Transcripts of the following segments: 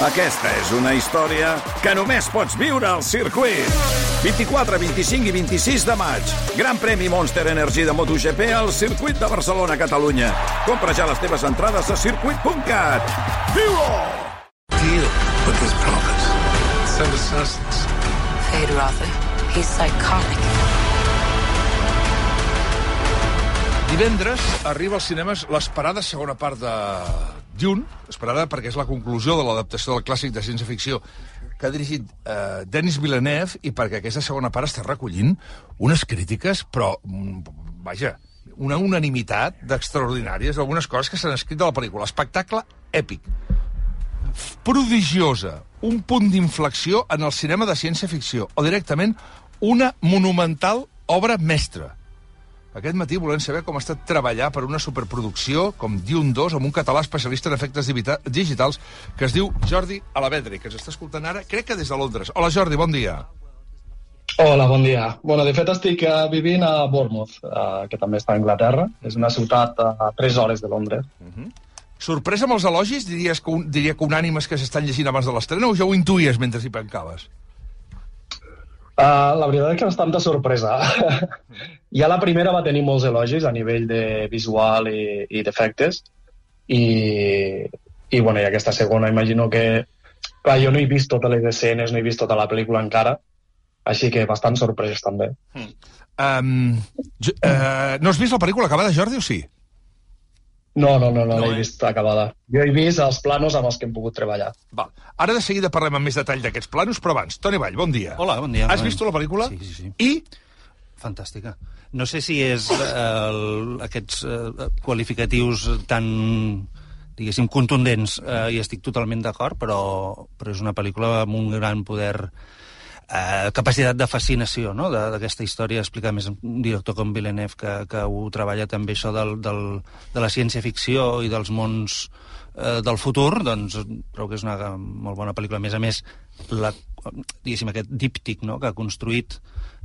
Aquesta és una història que només pots viure al circuit. 24, 25 i 26 de maig. Gran premi Monster Energy de MotoGP al circuit de Barcelona, Catalunya. Compra ja les teves entrades a circuit.cat. Viu-ho! Deal with this promise. Send assassins. Fade Rother. He's psychotic. Divendres arriba als cinemes l'esperada segona part de Dune, esperada perquè és la conclusió de l'adaptació del clàssic de ciència-ficció que ha dirigit eh, Denis Villeneuve i perquè aquesta segona part està recollint unes crítiques, però, mm, vaja, una unanimitat d'extraordinàries, algunes coses que s'han escrit de la pel·lícula. Espectacle èpic, prodigiosa, un punt d'inflexió en el cinema de ciència-ficció, o directament una monumental obra mestra. Aquest matí volem saber com ha estat treballar per una superproducció com Dune 2 amb un català especialista en efectes digitals que es diu Jordi Alavedre, que ens està escoltant ara, crec que des de Londres. Hola Jordi, bon dia. Hola, bon dia. Bueno, de fet estic uh, vivint a Bournemouth, uh, que també està a Anglaterra. És una ciutat a 3 hores de Londres. Sorpresa amb els elogis, diries que un, diria que unànimes que s'estan llegint abans de l'estrena, o ja ho intuïes mentre hi pencaves? Uh, la veritat és que bastanta sorpresa. Ja la primera va tenir molts elogis a nivell de visual i, i d'efectes. I, I, bueno, i aquesta segona imagino que... Clar, jo no he vist totes les escenes, no he vist tota la pel·lícula encara, així que bastant sorpreses també. Um, jo, uh, no has vist la pel·lícula acabada, Jordi, o sí? No, no, no, no, No, l'he eh? vist acabada. Jo he vist els planos amb els que hem pogut treballar. Val. Ara de seguida parlem amb més detall d'aquests planos, però abans, Toni Vall, bon dia. Hola, bon dia. Has Bon- vist la pel·lícula? Sí, sí, sí. I Fantàstica. No sé si és el, aquests eh, qualificatius tan, diguéssim, contundents, eh, i estic totalment d'acord, però, però és una pel·lícula amb un gran poder eh, capacitat de fascinació no? D'aquesta història, explicar més un director com Villeneuve que, que ho treballa també això del, del, de la ciència-ficció i dels mons eh, del futur, doncs trobo que és una molt bona pel·lícula. A més a més, la, diguéssim, aquest díptic no? que ha construït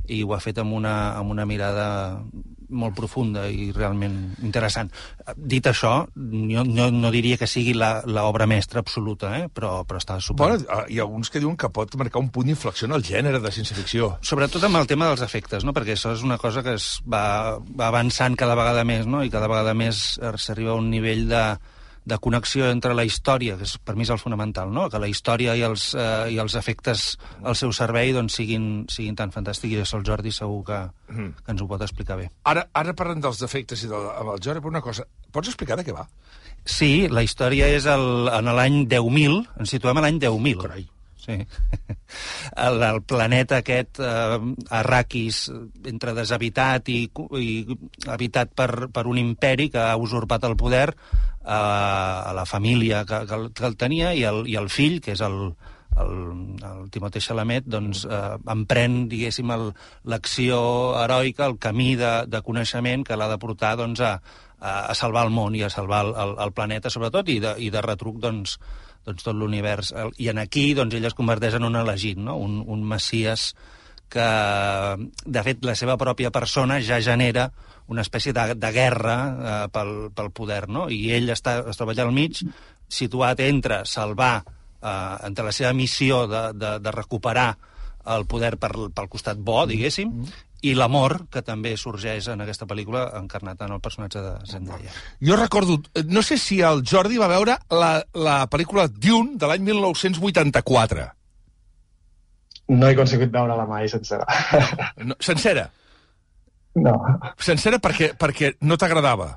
i ho ha fet amb una, amb una mirada molt profunda i realment interessant. Dit això, jo no, no diria que sigui la- l'obra mestra absoluta, eh? però, però està super... bueno, eh, hi ha alguns que diuen que pot marcar un punt d'inflexió en el gènere de ciència-ficció. Sobretot amb el tema dels efectes, no? perquè això és una cosa que es va, va avançant cada vegada més, no? i cada vegada més s'arriba a un nivell de, de connexió entre la història, que és, per mi és el fonamental, no? que la història i els, eh, i els efectes al seu servei doncs, siguin, siguin tan fantàstics, i això el Jordi segur que, que ens ho pot explicar bé. Ara, ara parlant dels defectes i de, amb el Jordi, però una cosa, pots explicar de què va? Sí, la història és el, en l'any 10.000, ens situem a l'any 10.000. Carai. Sí. El, el planeta aquest, eh, Arrakis, entre deshabitat i, i habitat per, per un imperi que ha usurpat el poder eh, a la família que, que, el, que el tenia i el, i el fill, que és el, el, el Timothée Chalamet, doncs, eh, emprèn, diguéssim, l'acció heroica, el camí de, de coneixement que l'ha de portar doncs, a, a salvar el món i a salvar el, el, el planeta, sobretot, i de, i de retruc, doncs, doncs tot l'univers. I en aquí, doncs, ell es converteix en un elegit, no? un, un messies que, de fet, la seva pròpia persona ja genera una espècie de, de guerra eh, pel, pel poder, no? I ell està, es troba allà al mig, situat entre salvar, eh, entre la seva missió de, de, de recuperar el poder per, pel costat bo, diguéssim, i l'amor que també sorgeix en aquesta pel·lícula encarnat en el personatge de Zendaya. Jo recordo, no sé si el Jordi va veure la, la pel·lícula Dune de l'any 1984. No he aconseguit veure-la mai sencera. No, sencera. no, Sencera perquè, perquè no t'agradava.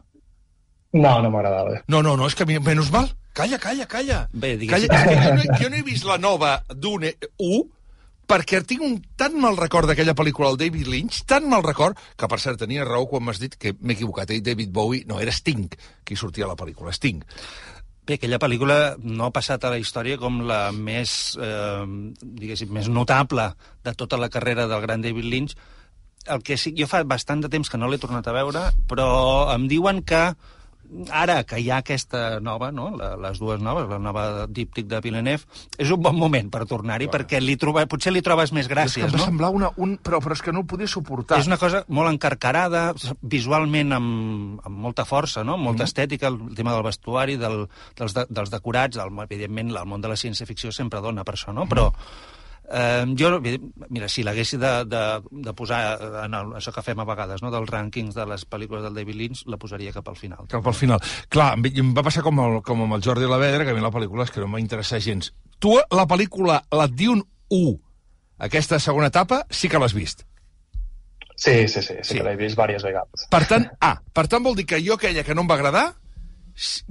no, no m'agradava. No, no, no, és que a mi, menys mal. Calla, calla, calla. Bé, calla. diguéssim- És que jo, no, jo no he vist la nova Dune 1 perquè tinc un tan mal record d'aquella pel·lícula, el David Lynch, tan mal record, que per cert tenia raó quan m'has dit que m'he equivocat, eh? David Bowie, no, era Sting qui sortia a la pel·lícula, Sting. Bé, aquella pel·lícula no ha passat a la història com la més, eh, diguéssim, més notable de tota la carrera del gran David Lynch. El que sí, jo fa bastant de temps que no l'he tornat a veure, però em diuen que ara que hi ha aquesta nova, no? La, les dues noves, la nova díptic de Villeneuve, és un bon moment per tornar-hi, perquè li troba, potser li trobes més és que gràcies, em va no? semblar una... Un, però, però és que no ho podia suportar. És una cosa molt encarcarada, visualment amb, amb molta força, no? molta estètica, el tema del vestuari, del, dels, de, dels decorats, el, evidentment el món de la ciència-ficció sempre dona per això, no? però eh, jo, mira, si l'hagués de, de, de posar en el, això que fem a vegades, no? dels rànquings de les pel·lícules del David Lynch, la posaria cap al final. Cap al final. Clar, em, em va passar com, el, com amb el Jordi Lavedra, que a mi la pel·lícula és que no m'ha interessat gens. Tu, la pel·lícula, la Dune 1, aquesta segona etapa, sí que l'has vist. Sí, sí, sí, sí, Sí. que l'he vist diverses vegades. Per tant, ah, per tant vol dir que jo aquella que no em va agradar,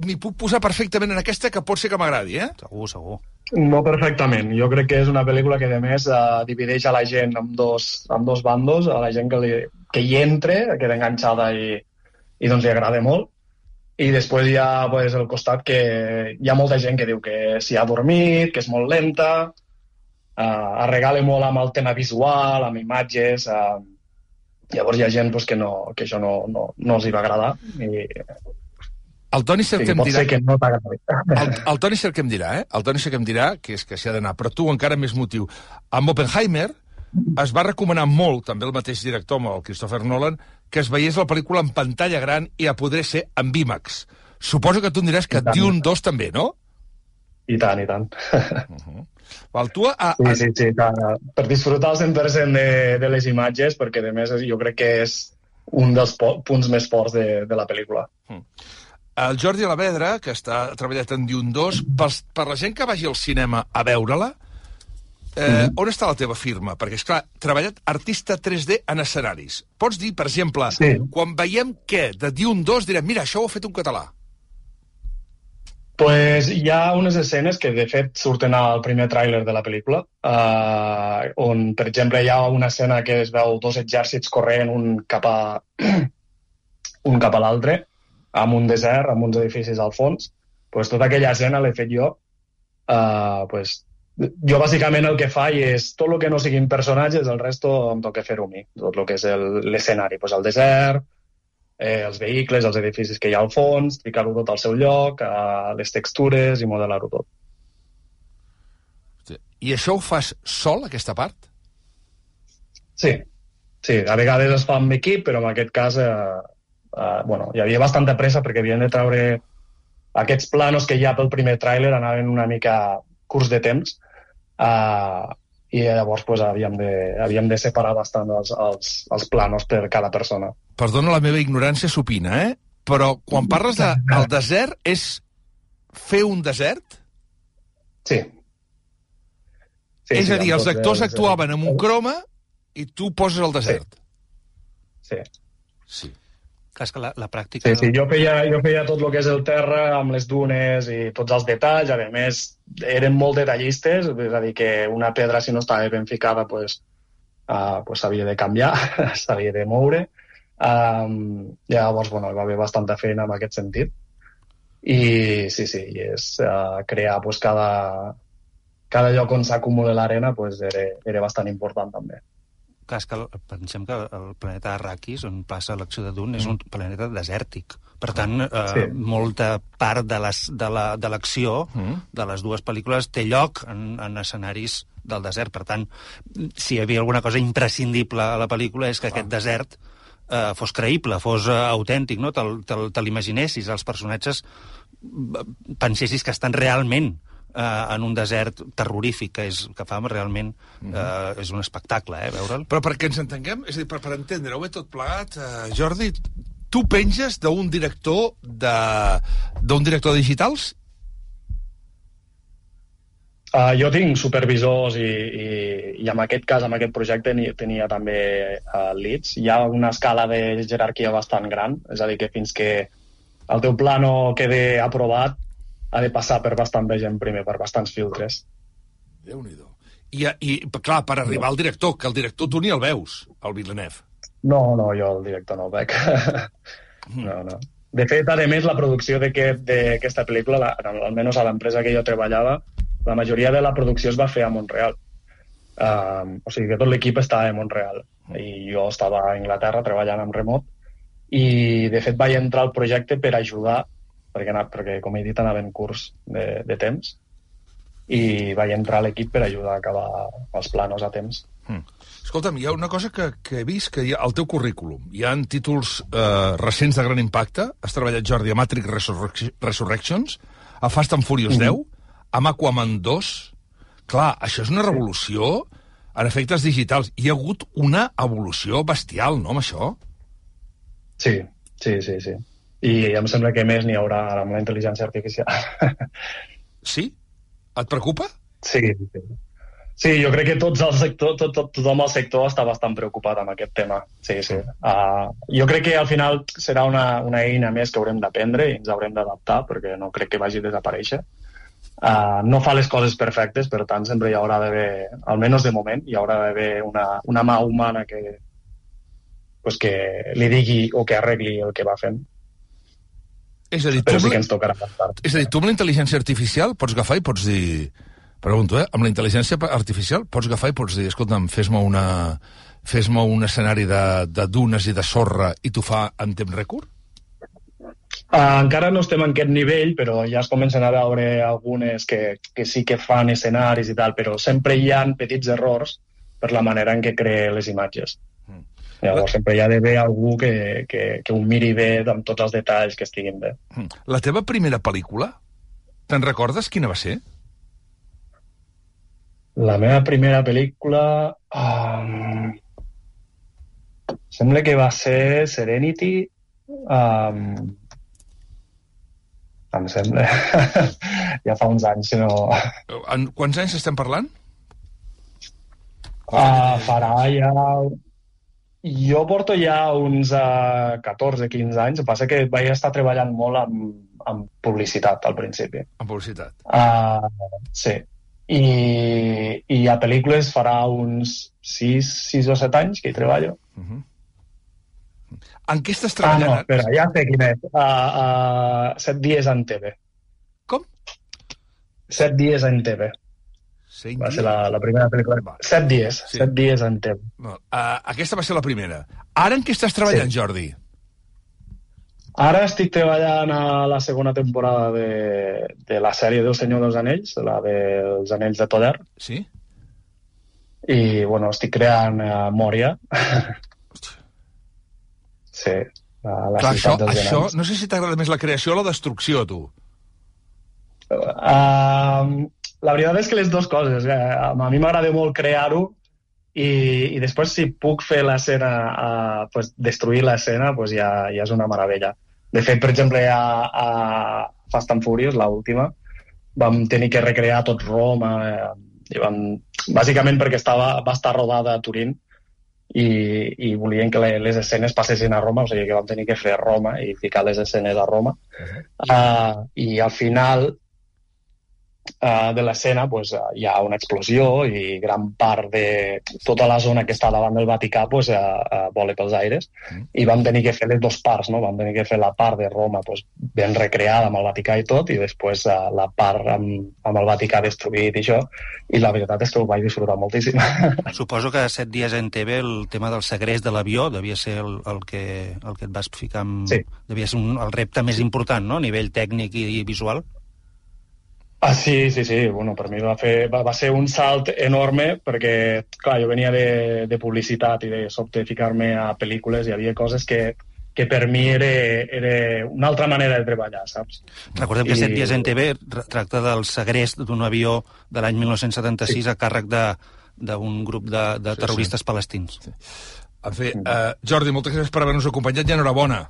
m'hi puc posar perfectament en aquesta que pot ser que m'agradi, eh? Segur, segur. No perfectament. Jo crec que és una pel·lícula que, a més, eh, divideix a la gent en dos, en dos bandos, a la gent que, li, que hi entre, queda enganxada i, i doncs li agrada molt, i després hi ha pues, el costat que hi ha molta gent que diu que s'hi ha dormit, que és molt lenta, eh, es regala molt amb el tema visual, amb imatges, eh, llavors hi ha gent pues, que, no, que això no, no, no els hi va agradar. I El Toni sí, Cerc que em pot dirà... que no. El, el Toni Cerc em dirà, eh? El Toni Cerc em dirà que és que s'hi ha d'anar, però tu encara més motiu. Amb Oppenheimer es va recomanar molt, també el mateix director, amb el Christopher Nolan, que es veiés la pel·lícula en pantalla gran i a poder ser en IMAX. Suposo que tu em diràs que tant. Dune 2 també, no? I tant, i tant. Val, tu a, a, Sí, sí, sí, clar, per disfrutar al 100% de, de les imatges, perquè a més jo crec que és un dels punts més forts de, de la pel·lícula. El Jordi Lavedra, que està treballat en Dune 2, pels, per la gent que vagi al cinema a veure-la, eh, on està la teva firma? Perquè, és clar, treballat artista 3D en escenaris. Pots dir, per exemple, Sí. quan veiem què de Dune 2, direm, mira, això ho ha fet un català. Pues hi ha unes escenes que, de fet, surten al primer tràiler de la pel·lícula, eh, on, per exemple, hi ha una escena que es veu dos exèrcits corrent un cap a, un cap a l'altre, amb un desert, amb uns edificis al fons. Pues tota aquella escena l'he fet jo. Uh, pues, jo, bàsicament, el que faig és tot el que no siguin personatges, el resto em toca fer-ho a mi. Tot el que és el- l'escenari, pues, el desert, eh, els vehicles, els edificis que hi ha al fons, ficar-ho tot al seu lloc, eh, les textures i modelar-ho tot. I això ho fas sol, aquesta part? Sí, sí, a vegades es fa amb equip, però en aquest cas eh, eh, bueno, hi havia bastanta pressa perquè havien de treure aquests planos que hi ha pel primer tràiler anaven una mica curts de temps eh, i llavors pues, havíem, de, havíem de separar bastant els, els, els planos per cada persona. Perdona la meva ignorància supina, eh? Però quan parles de, el desert, és fer un desert? Sí. sí és a dir, els actors actuaven amb un croma i tu poses el desert. Sí. Sí. Clar, és que la, la pràctica... Sí, sí, jo feia, jo feia tot el que és el terra amb les dunes i tots els detalls. A més, eren molt detallistes, és a dir, que una pedra, si no estava ben ficada, pues, uh, pues s'havia de canviar, s'havia de moure. Um, llavors, bueno, hi va haver bastanta feina en aquest sentit. I sí, sí, i és uh, crear pues, cada, cada lloc on s'acumula l'arena pues, era, era bastant important també. Clar, és que el- pensem que el planeta Arrakis, on passa l'acció de Dune, és un planeta desèrtic. Per tant, eh, Sí. molta part de de la- de l'acció Mm. de les dues pel·lícules té lloc en, en escenaris del desert. Per tant, si hi havia alguna cosa imprescindible a la pel·lícula és que aquest desert eh, fos creïble, fos eh, autèntic, no? Te'l te, te l'imaginessis, els personatges eh, pensessis que estan realment eh, en un desert terrorífic, que, és, que fa realment... Eh, és un espectacle, eh, veure'l. Però perquè ens entenguem, és a dir, per, per entendre-ho bé tot plegat, eh, Jordi, tu penges d'un director de d'un director de digitals? Uh, jo tinc supervisors i, i, i en aquest cas, en aquest projecte, ni, tenia també uh, leads. Hi ha una escala de jerarquia bastant gran, és a dir, que fins que el teu plano quede aprovat ha de passar per bastanta gent primer, per bastants filtres. Déu-n'hi-do. I, I, clar, per arribar al director, que el director tu ni el veus, el Villeneuve. No, no, jo el director no el veig. no, no. De fet, a més, la producció d'aquest- d'aquesta pel·lícula, la, almenys a l'empresa que jo treballava, la majoria de la producció es va fer a Montreal. Um, o sigui que tot l'equip estava a Montreal i jo estava a Anglaterra treballant en remot i de fet vaig entrar al projecte per ajudar, perquè, perquè com he dit anava en curs de, de temps, i vaig entrar a l'equip per ajudar a acabar els planos a temps. Escolta'm, hi ha una cosa que, que he vist que hi ha al teu currículum. Hi ha títols eh, recents de gran impacte. Has treballat, Jordi, a Matrix Resurrec- Resurrections, a Fast and Furious 10, a Aquaman 2. Clar, això és una revolució en efectes digitals. Hi ha hagut una evolució bestial, no, amb això? Sí, sí, sí, sí. I em sembla que més n'hi haurà ara amb la intel·ligència artificial. Sí? Et preocupa? sí, sí. Sí, jo crec que tots el sector, tot, tot, tothom al sector està bastant preocupat amb aquest tema. Sí, sí. Uh, jo crec que al final serà una, una eina més que haurem d'aprendre i ens haurem d'adaptar perquè no crec que vagi a desaparèixer. Uh, no fa les coses perfectes, per tant sempre hi haurà d'haver, almenys de moment, hi haurà d'haver una, una mà humana que, pues que li digui o que arregli el que va fent. És a dir, tu, sí que ens tocarà és a dir, tu amb la intel·ligència artificial pots agafar i pots dir... Pregunto, eh? Amb la intel·ligència artificial pots agafar i pots dir, escolta'm, fes-me una... Fes-me un escenari de, de dunes i de sorra i t'ho fa en temps rècord? Uh, encara no estem en aquest nivell, però ja es comencen a veure algunes que, que sí que fan escenaris i tal, però sempre hi ha petits errors per la manera en què crea les imatges. Llavors sempre hi ha d'haver algú que, que, que ho miri bé amb tots els detalls que estiguin bé. Mm. La teva primera pel·lícula, te'n recordes quina va ser? La meva primera pel·lícula... Um, sembla que va ser Serenity. Um, em sembla. ja fa uns anys, no... En quants anys estem parlant? Uh, farà ja... Jo porto ja uns uh, 14-15 anys, el que passa que vaig estar treballant molt amb, amb publicitat al principi. En publicitat. Uh, sí. I, I a pel·lícules farà uns 6, 6 o 7 anys que hi treballo. Uh -huh. En què estàs Ah, no, treballant? espera, ja sé quin és. Uh, uh, 7 dies en TV. Com? 7 dies en TV. Cinc Va ser la, la primera pel·lícula. Va. 7 dies, Sí. 7 dies en TV. No, uh, aquesta va ser la primera. Ara en què estàs treballant, Sí. Jordi? Ara estic treballant a la segona temporada de, de la sèrie del Senyor dels Anells, la dels Anells de Poder, Sí? i bueno, estic creant uh, Mòria. sí, a la Clar, això, dels això, Anells. no sé si t'agrada més la creació o la destrucció, a tu. Uh, la veritat és que les dues coses. Eh? A mi m'agrada molt crear-ho i, i després si puc fer l'escena, uh, pues, destruir l'escena, pues ja, ja és una meravella. De fet, per exemple, a, a Fast and Furious, la última, vam tenir que recrear tot Roma, eh, i vam, bàsicament perquè estava, va estar rodada a Turín i, i volien que le- les escenes passessin a Roma, o sigui que vam tenir que fer Roma i ficar les escenes a Roma. Uh, I al final uh, de l'escena pues, uh, hi ha una explosió i gran part de tota la zona que està davant del Vaticà pues, uh, uh, vola pels aires Mm. i vam tenir que fer les dues parts, no? vam tenir que fer la part de Roma pues, ben recreada amb el Vaticà i tot i després uh, la part amb, amb el Vaticà destruït i això i la veritat és que ho vaig disfrutar moltíssim. Suposo que set dies en TV el tema del segrest de l'avió devia ser el, el, que, el que et vas ficar amb... Sí. Devia ser un, el repte més important, no?, a nivell tècnic i, i visual. Ah, sí, sí, sí. Bueno, per mi va, fer, va, va ser un salt enorme perquè, clar, jo venia de, de publicitat i de sobte ficar-me a pel·lícules i hi havia coses que, que per mi era, era una altra manera de treballar, saps? Recordem que I- set dies en TV tracta del segrest d'un avió de l'any 1976 a càrrec de d'un grup de, de Sí, terroristes palestins. En fi, uh, Jordi, moltes gràcies per haver-nos acompanyat i enhorabona.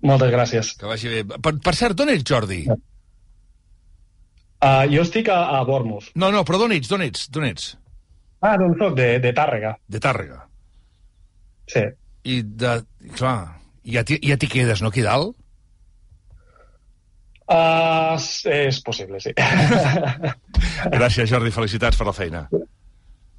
Moltes gràcies. Que vagi bé. Per, per cert, d'on ets, Jordi? Uh, jo estic a, a Bournemouth. No, no, però d'on ets, d'on ets, d'on ets? Ah, doncs soc de, de Tàrrega. De Tàrrega. Sí. I de... Clar, ja t'hi ja quedes, no, aquí dalt? Uh, és possible, sí. Gràcies, Jordi, felicitats per la feina.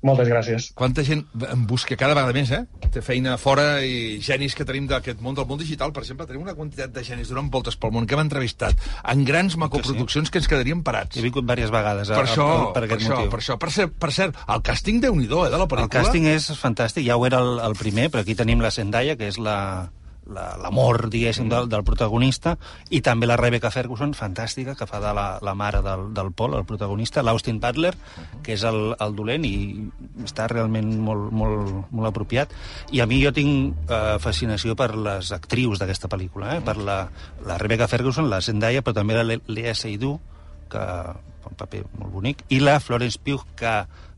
Moltes gràcies. Quanta gent en busca cada vegada més, eh? Té feina fora i genis que tenim d'aquest món, del món digital, per exemple, tenim una quantitat de genis donant voltes pel món que hem entrevistat en grans macoproduccions que ens quedaríem parats. He vingut diverses vegades a, Per això, a, per per, aquest això, motiu. per això. Per cert, per cert, el càsting déu nhi eh, de la pel·lícula. El càsting és fantàstic, ja ho era el, el primer, però aquí tenim la Zendaya, que és la, la- l'amor, diguéssim, del, del protagonista, i també la Rebecca Ferguson, fantàstica, que fa de la, la mare del, del Paul, el protagonista, l'Austin Butler, que és el, el dolent, i està realment molt, molt, molt apropiat. I a mi jo tinc eh, fascinació per les actrius d'aquesta pel·lícula, eh? per la, la Rebecca Ferguson, la Zendaya, però també la Le- Lea Seydoux, que fa un paper molt bonic, i la Florence Pugh, que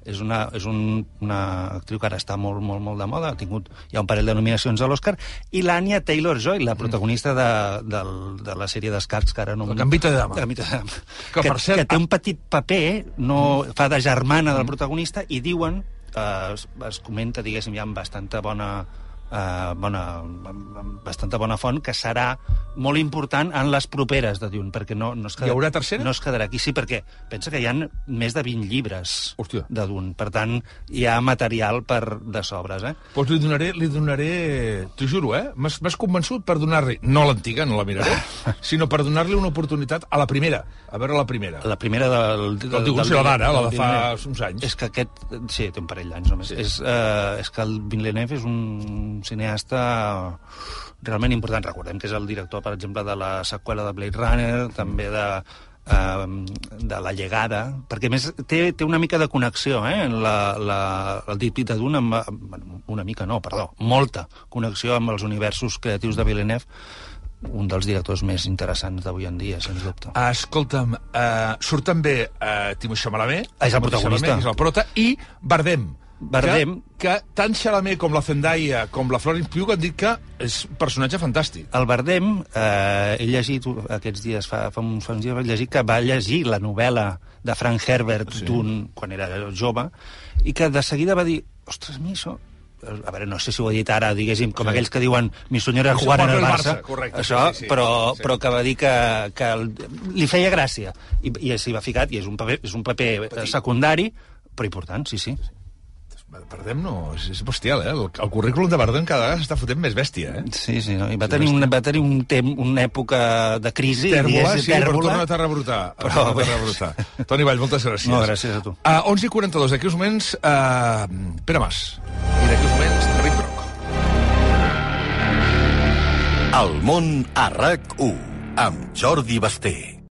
és una, és un, una actriu que ara està molt, molt, molt de moda, ha tingut ja un parell de nominacions a l'Oscar, i l'Anya Taylor-Joy, la protagonista de, de, de la sèrie d'escacs que ara no... La Gambita de Dama. La Gambita de Dama. Que, per cert, que té un petit paper, no, fa de germana del protagonista, i diuen, eh, es, es comenta, diguéssim, ja amb bastanta bona eh, bona, bastanta bona font, que serà molt important en les properes de Dune, perquè no, no es Hi haurà tercera? No es quedarà aquí, sí, perquè pensa que hi ha més de 20 llibres Hòstia. de Dune, per tant, hi ha material per de sobres, eh? Doncs li donaré, li donaré... T'ho juro, eh? M'has convençut per donar-li, no l'antiga, no la miraré, sinó per donar-li una oportunitat a la primera, a veure la primera. La primera del... del, dic si la d'ara, la de fa uns anys. És que aquest... Sí, té un parell d'anys només. Sí. És, eh, és que el Villeneuve és un cineasta realment important. Recordem que és el director, per exemple, de la seqüela de Blade Runner, també de eh, de la llegada, perquè més té, té una mica de connexió, eh? La, la, el amb, amb, una mica no, perdó, molta connexió amb els universos creatius de Villeneuve, un dels directors més interessants d'avui en dia, sens dubte. Escolta'm, uh, surt també uh, Timothée Chalamet. És el protagonista. Chalamet, és el prota, i Bardem. Bardem. Que, que tant Chalamet com la Zendaya com la Florence Pugh han dit que és un personatge fantàstic. El Bardem, eh, he llegit aquests dies, fa, fa uns, fa uns dies, vaig llegir que va llegir la novel·la de Frank Herbert sí. quan era jove, i que de seguida va dir, ostres, mi això a veure, no sé si ho he dit ara, diguéssim, com Sí. sí. aquells que diuen mi era Mi jugar en el Barça, Barça, correcte, això, sí, sí, sí. però, Sí. però que va dir que, que el, li feia gràcia, i, i s'hi va ficat, i és un paper, és un paper eh, secundari, però important, sí, sí. Bardem no, és, és bestial, eh? El, el currículum de Bardem cada vegada s'està fotent més bèstia, eh? Sí, sí, no? I va tenir, una, va tenir un temps, una època de crisi, Tèrbola, sí, però tèrbola. torna a terrebrotar. Però Però, a terrebrotar. Toni Vall, moltes gràcies. No, gràcies a tu. A 11 i 42, d'aquí uns moments, uh, Pere Mas. I d'aquí uns moments, Ric Broc. El món a RAC1 amb Jordi Basté.